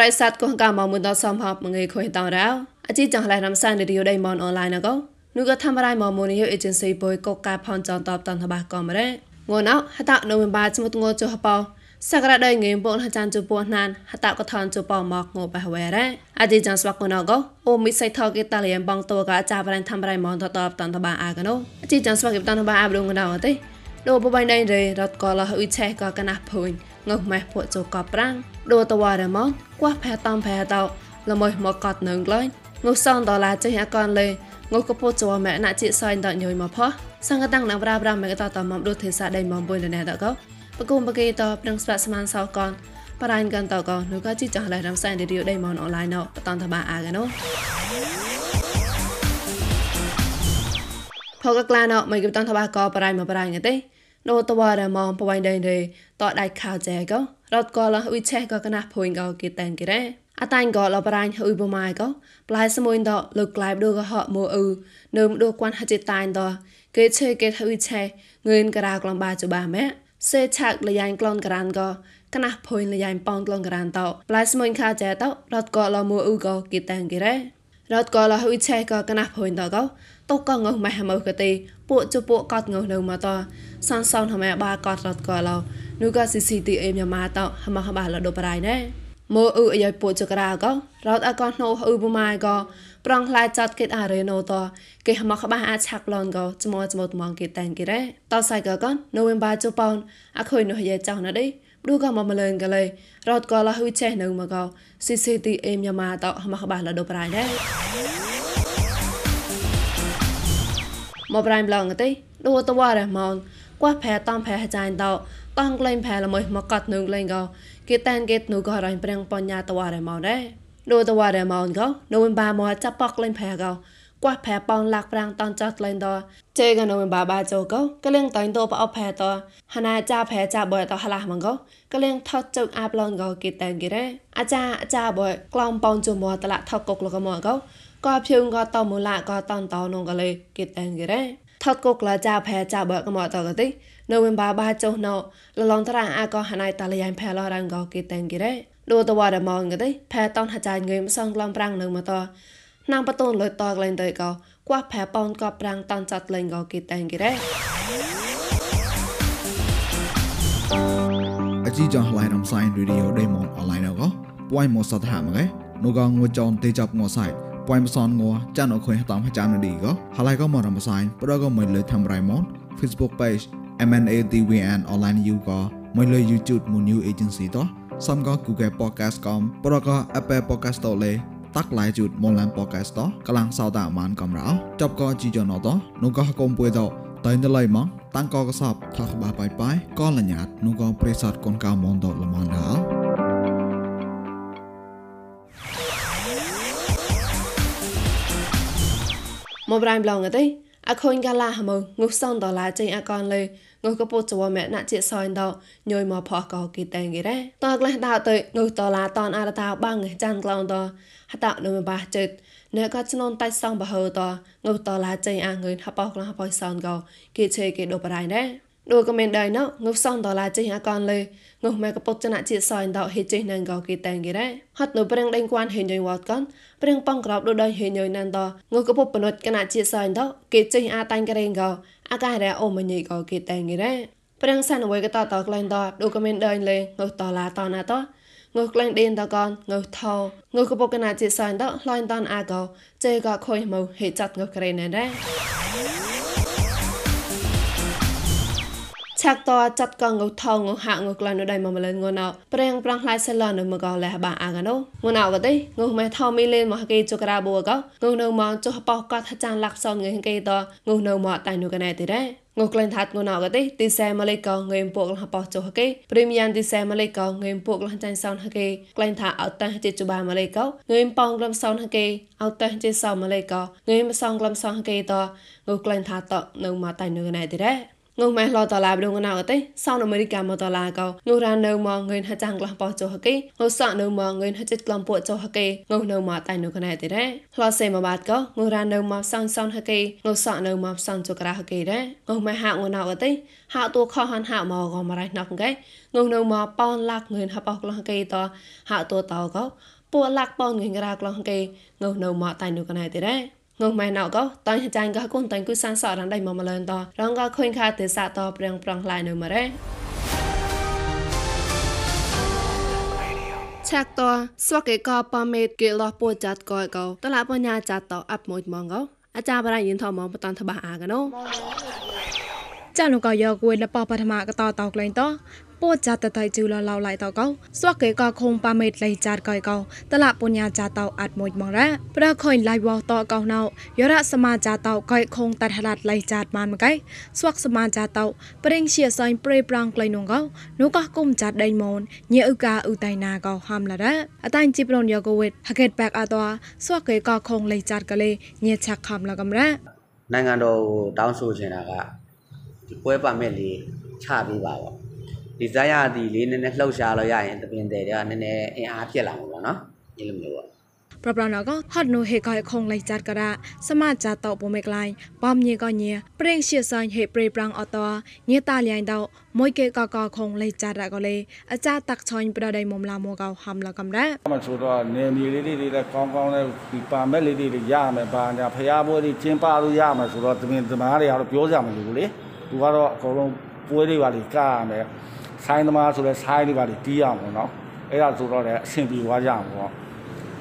រៃសាត់កោះកាមកមុនតសំហបមងៃខុយតរោអជីចង់ឡៃរំសានរីយដៃមនអនឡាញកោនោះក៏ធ្វើរៃមកមុននេះអេเจนស៊ីបុយកកកាផនចងតបតនតបាកំរ៉េងួនអហតនៅមិនបាស្មុតងចុះបោសក្តាដៃងេបុលហចានជពោះណានហតកថនជពោមកងបះវែរ៉េអជីចានស្វាកណកអូមីសៃថកេតាលៀនបងតកអាចាបរៃធ្វើរៃមនតតបតនតបាអាកណូអជីចានស្វាកេតនតបាអាបរងណៅទេដូបបៃណៃរេរត់កលហុយឆេកកណាភុញ ងើម៉ែពួកជកប្រាំងដូតវ៉ារ៉មនគួះផែតំផែតោល្មើមកកត់នឹងក្លែងងុសងដុល្លារចេះអកនលេងុកពោចវម៉ែណាជីសៃដញយមកផោះសង្កតាំងណាប្រាប្រាម៉ែកតតមំដូទេសាដៃមំបុយលណែតកោបកុំបកេតប្រឹងស្វាស្មានសោកនបរៃកាន់តកោនោះក៏ជីចះឡៃរំសែនឌីរីដៃមនអនឡាញណោបតនតបាអាកណូផកក្លាណោមិនគបតនតបាកោបរៃមកបរៃងទេ ណូតវ៉ារម៉ងបវៃដេរេតដៃខោចែកោរត់កលអ៊ុយឆេកកណាភុញកោគីតែនគិរ៉េអតាញ់កលបរាញ់អ៊ុយបម៉ាយកោប្លាយសមួយដលោកក្លាយដូកហមួអ៊ូនឹមដូគួនហចិតាញ់ដគេឆេគេអ៊ុយឆេងឿនការក្លំបាចបាម៉ែសេឆាក់លយ៉ាញ់ក្លនក្រានកោកណាភុញលយ៉ាញ់ប៉ងក្លនក្រានតោប្លាយសមួយខាចែតោរត់កលមួអ៊ូកោគីតែនគិរ៉េ រត់កលអ៊ុយឆេកកណាភុញតកោតុកកងម៉ែហមកទេពួកជពួកកត់ងនៅមកតសានសនហមែបាកត់រត់កឡោនូកស៊ីស៊ីទីអេមយ៉ាម៉ាតហមហបាលដូប្រៃណែមើអ៊ឺអាយពួកចក្រៅក៏រត់អកណូអ៊ឺបម៉ាយក៏ប្រងខ្លាយចាត់គេអារេណូតគេហមខបាអាចឆាក់ឡនក៏ចមចមតមងគេតែងគេរ៉េតសៃក៏កនូវេមបាជប៉ុនអខុយនោះយាចော င်းណាឌីឌូក៏មកម្លងកលេរត់ក៏លហ៊ុយចេះនៅមកក៏ស៊ីស៊ីទីអេមយ៉ាម៉ាតហមខបាលដូប្រៃណែមកប្រៃប្លងទេដូតវ៉ារ៉ម៉ងគួះផែតំផែចាញ់តោតងក្លែងផែល្មើមកកត់នឹងលេងក៏គេតែនគេនូក៏រ៉ៃប្រាំងបញ្ញាតវ៉ារ៉ម៉ងដែរដូតវ៉ារ៉ម៉ងក៏នៅមិនបាមកចាប់ប៉កក្លែងផែក៏ គួះផែប៉ងលាក់ប្រាំងតនចត់លេងតជេក៏នៅមិនបាបាចោក៏កលៀងតៃតោបអផែតហណាចាផែចាបើតហឡាហ្មងក៏កលៀងថត់ជើអាប់ឡនក៏គេតែនគេរ៉អាចាអាចាបើក្លំប៉ងជុំមកតឡាថកកលកមកក៏ក៏ភៀងក៏តមូឡាក៏តនតនងក៏លេគេតែនគេរ៉ថត់កុកលាចាផែចាបើកមកតកតិនៅវិញបាបាចុះណោលឡងតារាអាក៏ហណៃតាលយ៉ៃផែឡរងក៏គេតែងគេរ៉ដូតវ៉ារម៉ងកតិផែតនហចាញងើមសងក្លំប្រាំងនៅមកត นางประตูเลยตอกเลนเตยก็กว่าแผลปอนกอบปรางตันจัดเลนก็กีแตงกีเร่អជីចងឡៃនំសៃរីឌីអូដេម៉ុនអនឡាញអកពួយមកសតហាមកេនោះក៏ងួចចនទេចាប់ងួសៃពួយមកសនងួចានអខុយតាមចាំនឌីក៏ហើយក៏មករំសៃប្រក៏មិនលើធ្វើរៃម៉ុន Facebook page MNADWN online you ក៏មិនលើ YouTube មួយ new agency តោះសំក៏ Google podcast កំប្រក៏ Apple podcast តលេ តាក់ឡៃជូតមនឡាន Podcast តកលាំងសោតាមានកំរោចប់ក៏ជីចណតនោះក៏កុំពួយតតែណឡៃមកតាំងក៏កសបថាបាបាយបាយក៏លញ្ញាតនោះក៏ប្រេសតកូនកៅមនតលមនដល់មកប្រៃប្លងទេអខូនកាឡាហមងុសសំដឡាចេញអកនលេងុកពុចវមែណាជាសយដញយមកផកកគេតែងគេរ៉តក្លេះដោទៅងុដឡាតនអរតាបាំងចាន់ក្លងត ហតនៅបាចិត្តអ្នកក៏ឆ្ននតៃសងបហើតងុដឡាចេញអងឿនហបកក្លះបយសនកគេឆេគេដូបរៃណែដូក៏មានដែរណោងុសងដឡាចេញអកនលេងុម៉ែកពុចណាជាសយដហេចេញនឹងកគេតែងគេរ៉ហត់នៅប្រឹងដេញគួនហេញយវ៉ាត់កនព្រៀងប៉ងក្របដូចដោយហេញយណានតងកពុបនុតកណាជាសាញ់តគេចេញអាតាញ់ករេងកោអាការរ៉អូមញីកោគេតែងរ៉ព្រៀងសានអវយកតតក្លែងតដូចក៏មានដើញលេងងតឡាតណាត ងើក្លែងដេនតកនងើថោងើកពុកកណាជាសាញ់តឡយតនអាកោជេកខុយមកហេចាត់ងើក្រេណែរ៉ឆាក់តចាត់កងងថងងហាក់ងក្លាននៅដៃមកម្លឹងងណៅប្រេងប្រាំងខ្លាយសិលនៅមកលះបាអាកណូងណៅក៏ទេងម៉ែថោមីលេនមកគេចក្រាបួកងនៅមកចុះបោកកថាចានលាក់សនងគេតងនៅមកតៃនៅកណែទីរ៉េ ងក្លែងថាត់ងណៅក៏ទេទីសែម៉ាឡេកងងេមពួកលះបោចុះគេព្រីមយ៉ាងទីសែម៉ាឡេកងងេមពួកលះចាញ់សនហគេក្លែងថាអត់តះជាជបាម៉ាឡេកងេមប៉ងក្លំសនហគេអត់តះជាសោម៉ាឡេកងេមសងក្លំសនហគេតងក្លែងថាតនៅមកតៃនៅកណែទីរ៉េ ងម៉ែឡតឡាបដងណៅតេសោនអមេរិកាមកតឡាកោងរ៉ានៅមកងឿនហចាំងក្លះបោចុហកេងសក់នៅមកងឿនហចិត្តក្លំពួកចុហកេងនៅមកតៃនៅកណែទេរ៉ឡសេមកបាតកោងរ៉ានៅមកសោនសោនហកេងសក់នៅមកសោនចុក្រៅហកេរ៉ងម៉ែហាក់ងណៅតេហាក់តួខហានហាក់មកកមរៃណកកេងនៅមកប៉ោនឡាក់ងឿនហបោក្លះកេតហាក់តួតោកោពួកឡាក់ប៉ោនងឿនក្រៅក្លះកេងនៅមកតៃនៅកណែទេរ៉ ងងម៉ែណៅក៏តាំងចាញ់ក៏គុនតាំងគូសានសរងដៃមកម្លនតរងក៏ខុញខាទេសាតព្រៀងប្រងឡាយនៅមរ៉េឆាក់តស្វកេកប៉មេតគេលោះពួចាត់កោកោតឡាបញ្ញាចាត់តអាប់មួយម៉ងកោអាចារ្យបរៃយិនថមងបតនតបះអាកណូចាលោកក៏យកគួយលបបឋមកតតក្លែងត ป้อจัดตะไตจูลาลาไหลเตาเกาสวักเกกาคงปาเม็ดไหลจัดก่อยเกาตลาดปุญญาจาเต่าอัดมวยมองระประคอยไหลวอตอเกาเน่ายระสมาจาเต่าก่อยคงตัดหลัดไหลจัดมันไกสวักสมาจาเต่าเปร่งเชียซอยเปรปรางไกลนงเกานุกะกุมจัดไดมอนเยอึกาอุไตนาเกาหามละระอาตันจิปรนยอกเวทฮักเก็ตแบกอาตวสวักเกกาคงไหลจัดกะเลยเยชักคำละกำระနိုင်ငံတော်ကိုတောင်းဆိုချင်တာကဒီပွဲပါမဲ့လေး ဒီဇက်ရသည်လေးနည်းနည်းလှုပ်ရှားလို့ရရင်သပင်တယ်တွေကနည်းနည်းအင်အားဖြစ်လာမှာပေါ့နော်ဒီလိုမျိုးပေါ့ပရပနာကဟတ်နိုဟေကိုင်ခုံလိုက်ကြတ်ကရစမကြတော့ပုံမေကလိုင်းဘာမြေကညေပရင်ရှေဆိုင်ဟေပရပရန်အတော်ညေတလျိုင်တော့မွိကေကကခုံလိုက်ကြတာကလေးအကြတက်ချွန်ပရဒိုင်မမလာမောကောင်ဟမ်လကမ်ရဲမဆိုတော့နေမီလေးလေးလေးကောင်းကောင်းလေးဒီပါမက်လေးလေးရမယ်ပါညာဖရားပွဲလေးကျင်းပလို့ရမယ်ဆိုတော့သမင်သမားတွေကတော့ပြောကြမလို့လေသူကတော့အကုန်လုံးပွဲလေးပါလေးကားရမယ် ဆိုင်းသမားဆိုလဲဆိုင်းတွေကလေတီးရမှာနော်အဲ့ဒါဆိုတော့လည်းအဆင်ပြေသွားကြမှာပေါ့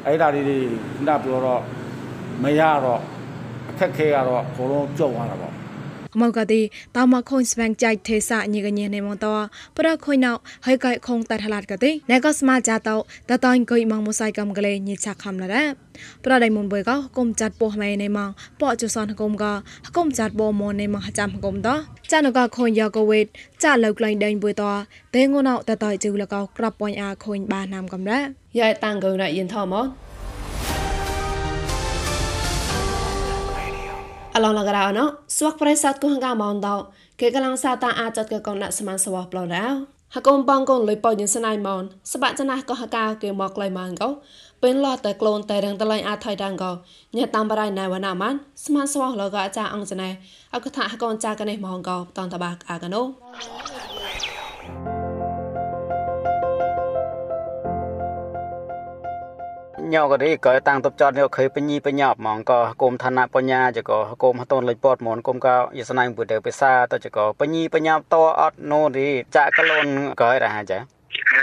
အဲ့ဒါလေးတွေခုနပြောတော့မရတော့အခက်ခဲကတော့အကုန်လုံးကြောက်သွားတာပေါ့ មៅកាទីតោមកខូនស្វែងចៃទេសាញីកញីនៃមន្តប្រខុញណោហើយកែខងតថឡាតកាទីណែក៏ស្មាចាតោតតៃកុយម៉ងមុសៃកំក្លេញីឆាខំឡារ៉ាប្រដៃមុនបុយកោគុំចាត់ពោះម៉ែនៃម៉ងប៉អចុសនគុំកោគុំចាត់បោមនៃម៉ងចាំគុំតោចានកោខុញយកោវេតចាលើកលែងដេញបុយតោតេងូណោតតៃជូលកោក្របពុញអាខុញបាណាមកំរ៉ាយ៉ៃតាំងកោណៃយិនថោម៉ោ អឡងឡករោណស្វាក់ប្រេសាទគងកាមនដោគេកំឡុងសាតាអាចតកកនដាក់សមានសវប្លរោហកុំបងកូនលុយប៉យញសណៃមនសបាក់ចណាស់ក៏ហកៅគេមកក្លៃម៉ាងកោពេលឡតែក្លូនតែរងតឡៃអាថៃដាងកោញ៉ាតាមបរៃណៃវណាម៉ានស្មានសវលកអាចាអង្គចណៃអកថាហកូនចាកនេះម៉ងកោតនតបាអាកណូ ញោក៏ទេក៏តាំងតបចតនេះខើបញីបញ្ញាប់ហ្មងក៏គុំឋានៈបញ្ញាចក៏គុំហតនលេចពតហ្មងគុំក៏យសណៃពុទ្ធភាសាតចក៏បញីបញ្ញាប់តអត់ណូទេចាក់កលូនក៏រហចា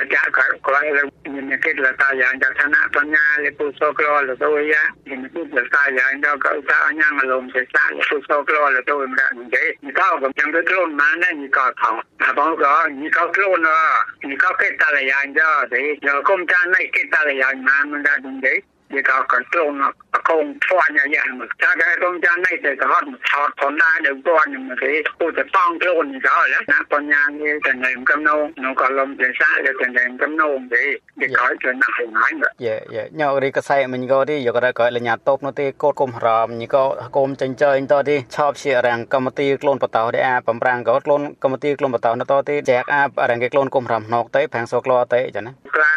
Jacar, cuando me quedé la talla, ya sana, toña, le puso cloro, lo todo ya, y me puso la talla, y no causaba ya, me lo empezó, le puso cloro, lo todo, mira, que, ni cao, como yo me cloro, mana, ni cao, cao, a poco, ni cao cloro, no, ni cao que tal ya, yo, de, yo, como ya, no hay que tal ya, mano, mira, de, វាក៏កន្ទ្រងកងផ្អញយ៉ាងមកចាកែរងចាននេះតែក៏ហត់ថតផងដែរនៅគាត់នឹងគេគួរតែតង់ខ្លួនចូលណាបញ្ញាងារតែនៅកំណងនោះក៏លំចេះសាតែតែកំណងទេគេក្រោយទៅណាស់ហើយយេយេញោរីកសែមិញក៏ទីយករកលញ្ញាតបនោះទេកូតគុំរមញីក៏គុំចិញ្ចើញតទីឆប់ជារាំងកម្មទីខ្លួនបតោដែរអាបំរាំងក៏ខ្លួនកម្មទីខ្លួនបតោនោះតទីចែកអារាំងគេខ្លួនគុំរមណកទេប្រាំងសូក្លោទេចឹងណា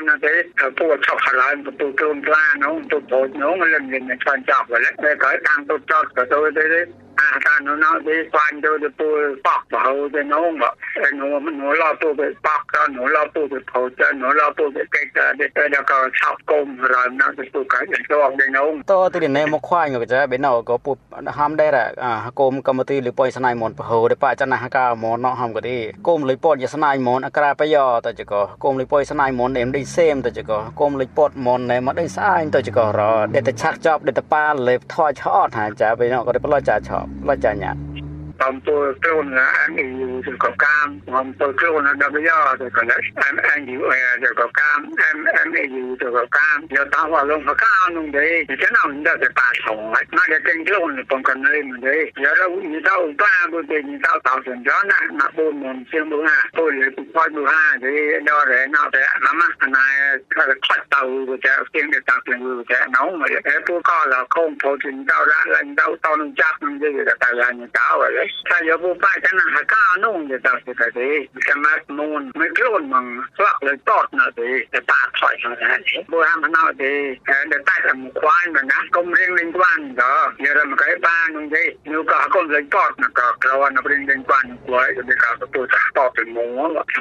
នទេពួកឆប់ហើយពូខ្លួនក្លាននោះ tôi thôi nó mà lần lần quan trọng rồi đấy để khởi tăng tôi cho của tôi đấy đấy à ta nó nó đi quan tôi tôi bọc vào thì nó mà nó nó lo tôi bị bọc cho nó lo tôi bị phổ cho nó lo tôi bị cái cái cái cái cái sọc cung rồi nó tôi cái cái cho để nó to thì này một khoai người ta bên nào có bụt ham đây là à cung cầm ti lưỡi poi sanai mòn phổ để pa chân hàng cao mòn nó ham cái đi cung lưỡi poi sanai mòn akra pa yo ta chỉ có cung lưỡi poi sanai mòn em đi xem ta chỉ có cung lưỡi poi mòn này mà đi sai ta chỉ có rồi để ta chắc chọc để ta pa lưỡi thoi chót hả cha bên nào có để lo cha chọc lo cha nhạt បំ ពើខ្លួនអានទៅក៏កាមបំពើខ្លួនដល់វាទៅក៏ណាអានអានយូទៅក៏កាមអានអានយូទៅក៏កាមយកតាវឡងក៏កាមនោះទេចឹងအောင်ដល់តែប៉ាថងមកតែទាំងខ្លួនបំកណៃមិនទេយកទៅញីទៅប៉ាបើទៅញីទៅតោសិនចណាមកបូនមិនជាងបងណាទៅលេពុផាត់មកហាទេដល់រែណោតែម៉ាម៉ាអណាខាត់ខាត់ទៅទៅទៀងទៅ sajabupaitan hakanung jeta kita de kamak nun miklon mang slak le tot na de de ta thoi sa na de bo ham na de de ta sam kwai ma na kom ring ling kwan do ye ram kai pa nung de nu ka kom le tot na ka krawa na ring ling kwan kwai de ka to to ta to de mo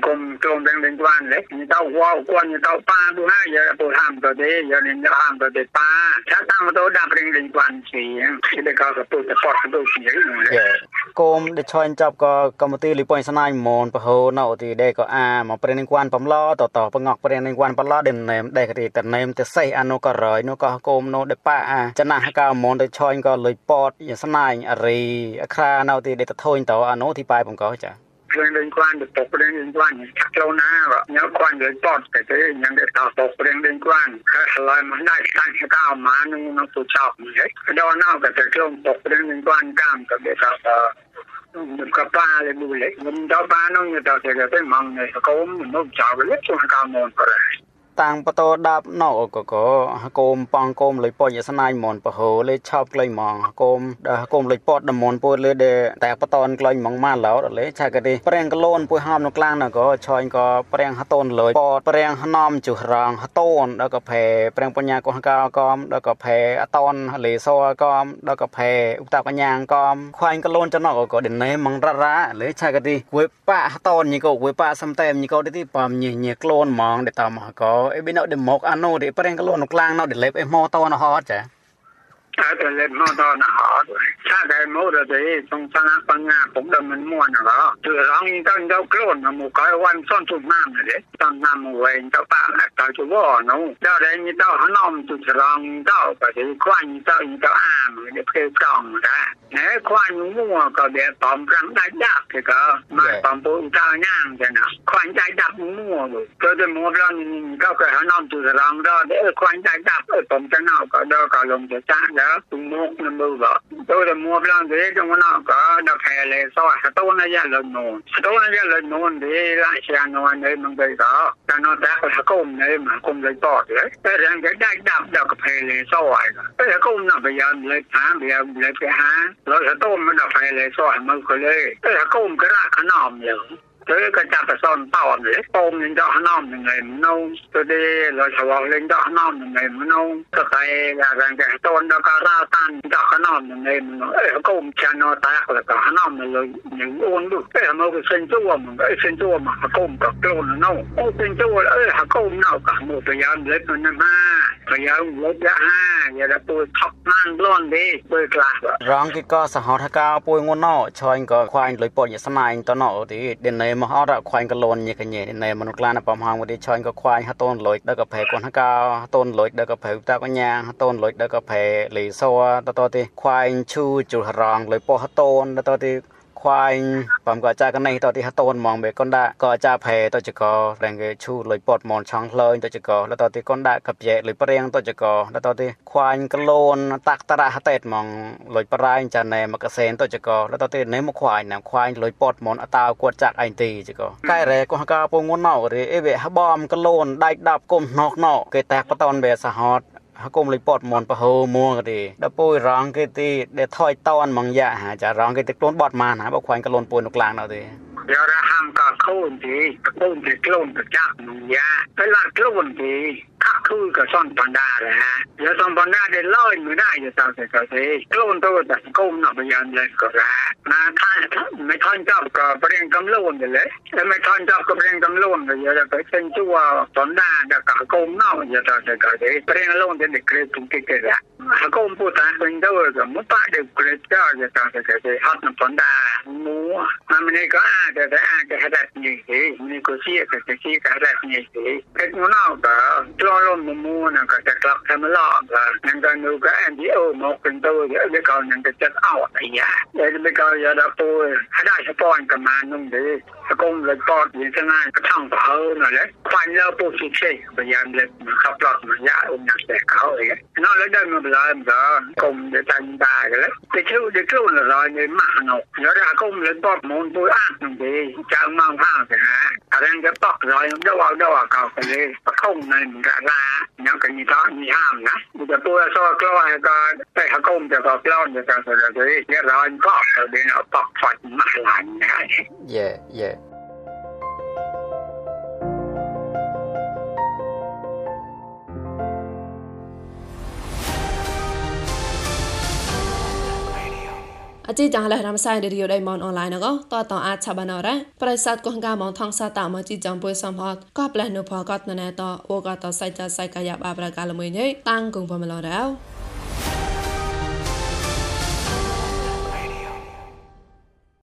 kom trong ring ling kwan le ni ta wa kwan ni ta pa du ha ye bo ham to de ye ni ham to de pa ta ta to da ring ling kwan si de ka to to ta to si ye គមដែលឆន់ចាប់ក៏កម្ពុជាលីប៉ុញស្នាញមនពហោណោទីដេក៏អាមកព្រិនគួនបំឡតតបងកព្រិនគួនបំឡដេណេមដេកទីតណេមទេសៃអនុក៏រយនោះក៏គមនោះដេប៉ាអាចណាកោមនទៅឆន់ក៏លុយពតស្នាញអរីអខ្រាណោទីដេតធូនតអនុទីបាយបង្កោចា រឿងលេងគួនទៅតបរឿងលេងគួនថាចូលណាញ៉ៅគួនយើងតតតែទេញ៉ាំតែតតបរឿងលេងគួនហើយឆ្លើយមកណៃស្កាយកៅម៉ានឹងនឹងទូចោបនេះដល់ណៅក៏ទៅចូលតបរឿងលេងគួនកាមក៏ទៅតมันก็ปลาเลยบุเล็กมันดาวปลาน้องเนี่ยดาวเสร็จแล้วไปมองในสกุลมันนกจาวไปเล็กตัวกามอนก็ได้ តាំងបតោដាប់ណោកកកូមប៉ងកូមលុយពយស្នាយមនប្រហោលេឆោបក្លែងម៉ងកូមដកូមលុយពតដមនពួយលេដេតែបតនក្លែងម៉ងម៉ាឡោលេឆាកទេប្រេងកលូនពួយហាមនៅក្លាំងណកឆាញ់ក៏ប្រេងហតូនលុយពតប្រេងហណំជុះរងហតូនដកផេប្រេងបញ្ញាកោះកោកំដកផេអតនលេសកំដកផេឧបតកញ្ញាងកំខ្វាញ់កលូនចំណកក៏ដេណេម៉ងរ៉ារ៉ាលេឆាកទេវេប៉ហតូនញីក៏វេប៉សំតែមញីក៏ទីប៉មញីញីក្លូនម៉ងដេតាមក៏អេបិណោដេមកអានោះដេប្រេងកលូននៅក្លាំងណោដេលេបអេម៉ូតនហត់ចា ถ้าแต่เล็บมอตอนหอถ้าได้โมดเลยตรงสนามปังงาผมเดิมมันม่วนเหรอคือร้องต้นเจ้าโกรนหมูก้อยวันซ่อนทุกน้ำเลยตอนน้ำเวนเจ้าป้าเจ้าจุวอนูเจ้าได้มีเจ้าหนอมจุดรองเจ้าก็จะควันเจ้ 都摸了没有吧？都在摸不了，这些我哪个都开不了锁啊！都那些人弄，都那些人弄的些，那些弄完的门对子，他弄这个他搞们的门搞的多的，这些这些打不开的锁啊！这些搞门打不开的，打不开的不开，老是都门打不开的锁，门开不了，这些搞门个拉个孬的。 tới cái cha phải son tao để tôm lên cho hắn nom mình ngày nâu tôi đi rồi sau lên cho hắn nom mình ngày nâu cái cái là rằng cái tôn đó có ra tan cho hắn nom mình ngày nâu ấy có ông cha nó tác là có hắn nom mình rồi những ôn được cái mà cái sinh chúa mình cái sinh chúa mà hắn công có tôn nó nâu ô sinh chúa là ấy hắn công nào cả một thời gian lấy nó năm ha thời gian lấy ra ha giờ là tôi thọc mang luôn đi tôi là រងគេក៏សហថកោពួយងួនណោឆាញ់ក៏ខ្វាញ់លុយពយស្នាយតណោទីដេណេ มមហរខ្វាញ់កលូនញីកញេដេណេមនុក្លានបំហងទីឆាញ់ក៏ខ្វាញ់ហតូនលុយដកផេកូនហកោហតូនលុយដកផេតាកញ្ញាហតូនលុយដកផេលីសោតតទីខ្វាញ់ឈូជុរងលុយពហតូនតតទី ខ្វាញ់បំក៏ចាកណៃតទីហតូនហ្មងបេកុនដាក៏ចាផេតចករងគេឈូលុយពតមនឆងក្លែងតចកលតទីកុនដាកព្យេលុយព្រៀងតចកលតទីខ្វាញ់ក្លូនតាក់តរះតេតហ្មងលុយប្រៃចាណែមកកសេនតចកលតទីណេមកខ្វាញ់ណាខ្វាញ់លុយពតមនអតាវគាត់ចាក់អញទីចកកែរ៉េកោះកាពងងណោរីអេវហបំក្លូនដៃដាប់គុំណកណោគេតាក់បតនបេសហត ហកុំលិពតមនប្រហោមួងទេដល់ពុយរងគេទីដែលថយតនមកយ៉ាហាចារងគេទីខ្លួនបត់ម៉ានហាបើខ្វាញ់កលូនពុយនៅក្លាំងនោះទេ giờ ra ham cả คือกับซ่อนปันดาเลยฮะเดี๋ยวซ่อนปันดาได้เล่ยมือได้อยู่ตามแต่ก็เทกลุ่นตัวแต่ก้มหนับยันเลยก็ละมาท่านไม่ท่านจับก็เปลี่ยนกำลุนเลยแล้วไม่ท่านจับก็เปลี่ยนกำลุนเลยจะไปเป็นชั่วปันดาจะกับกลุ่มนอกอยู่ตามแต่ก็เทเปลี่ยนลุ่นเด็กเกรดถึงเกรดละกลุ่มพูดแต่เป็นตัวก็มุตะเด็กเกรดเจ้าอยู่ตามแต่ก็เทฮัตนับปันดาหมูมันไม่ได้ก็อาจจะอาจจะหัดนี่สิมันก็เสียก็เสียก็หัดนี่สิเพชรมันเอก็ตัวลม mùa mua nàng cái chặt lọc thêm lọ và nàng cái nụ cái em chỉ ô một cần tôi, để biết coi nàng cái chất ảo này giá để biết coi giờ đó tôi, hãy đại sẽ bọn cầm mà nung đi. Công lực bọt như thế này cái thằng phở rồi đấy. Quan lơ bù xịt xì bây giờ em lịch mà khắp lọt mà giá ôm nàng sẽ cả hội ấy. Nó lấy đây mà bây giờ em giờ cùng để thành bà cái đấy. Để chịu để chịu là rồi, để mà nộp nhớ ra công lực bọt muốn tôi ăn nung đi. Chẳng mang hàng cái hả à đang cái bọt rồi, đâu vào đâu vào cầu cái không này, mình cả ra. ยังกันมีต้องมีห้ามนะมันจะตัวซอกล้อยก็ไปหัก้มจะก็กล้อนจะการสะดุดเนี่ยร้อนก็เดี๋ยวาปอกฝันมาหลานนะเย่เย่ អជីចាស់លះរំសាយឌីយោដៃមនអនឡាញណកតតអាចឆបានរ៉ាប្រិស័តកងកាមងថងសាតាមកជីចំពុយសំហតក៏ផ្លែនុផកតណែតអូកតសៃចាសៃកាយ៉ាបាប្រកាលមួយនេះតាំងគងបំឡរ៉ាវ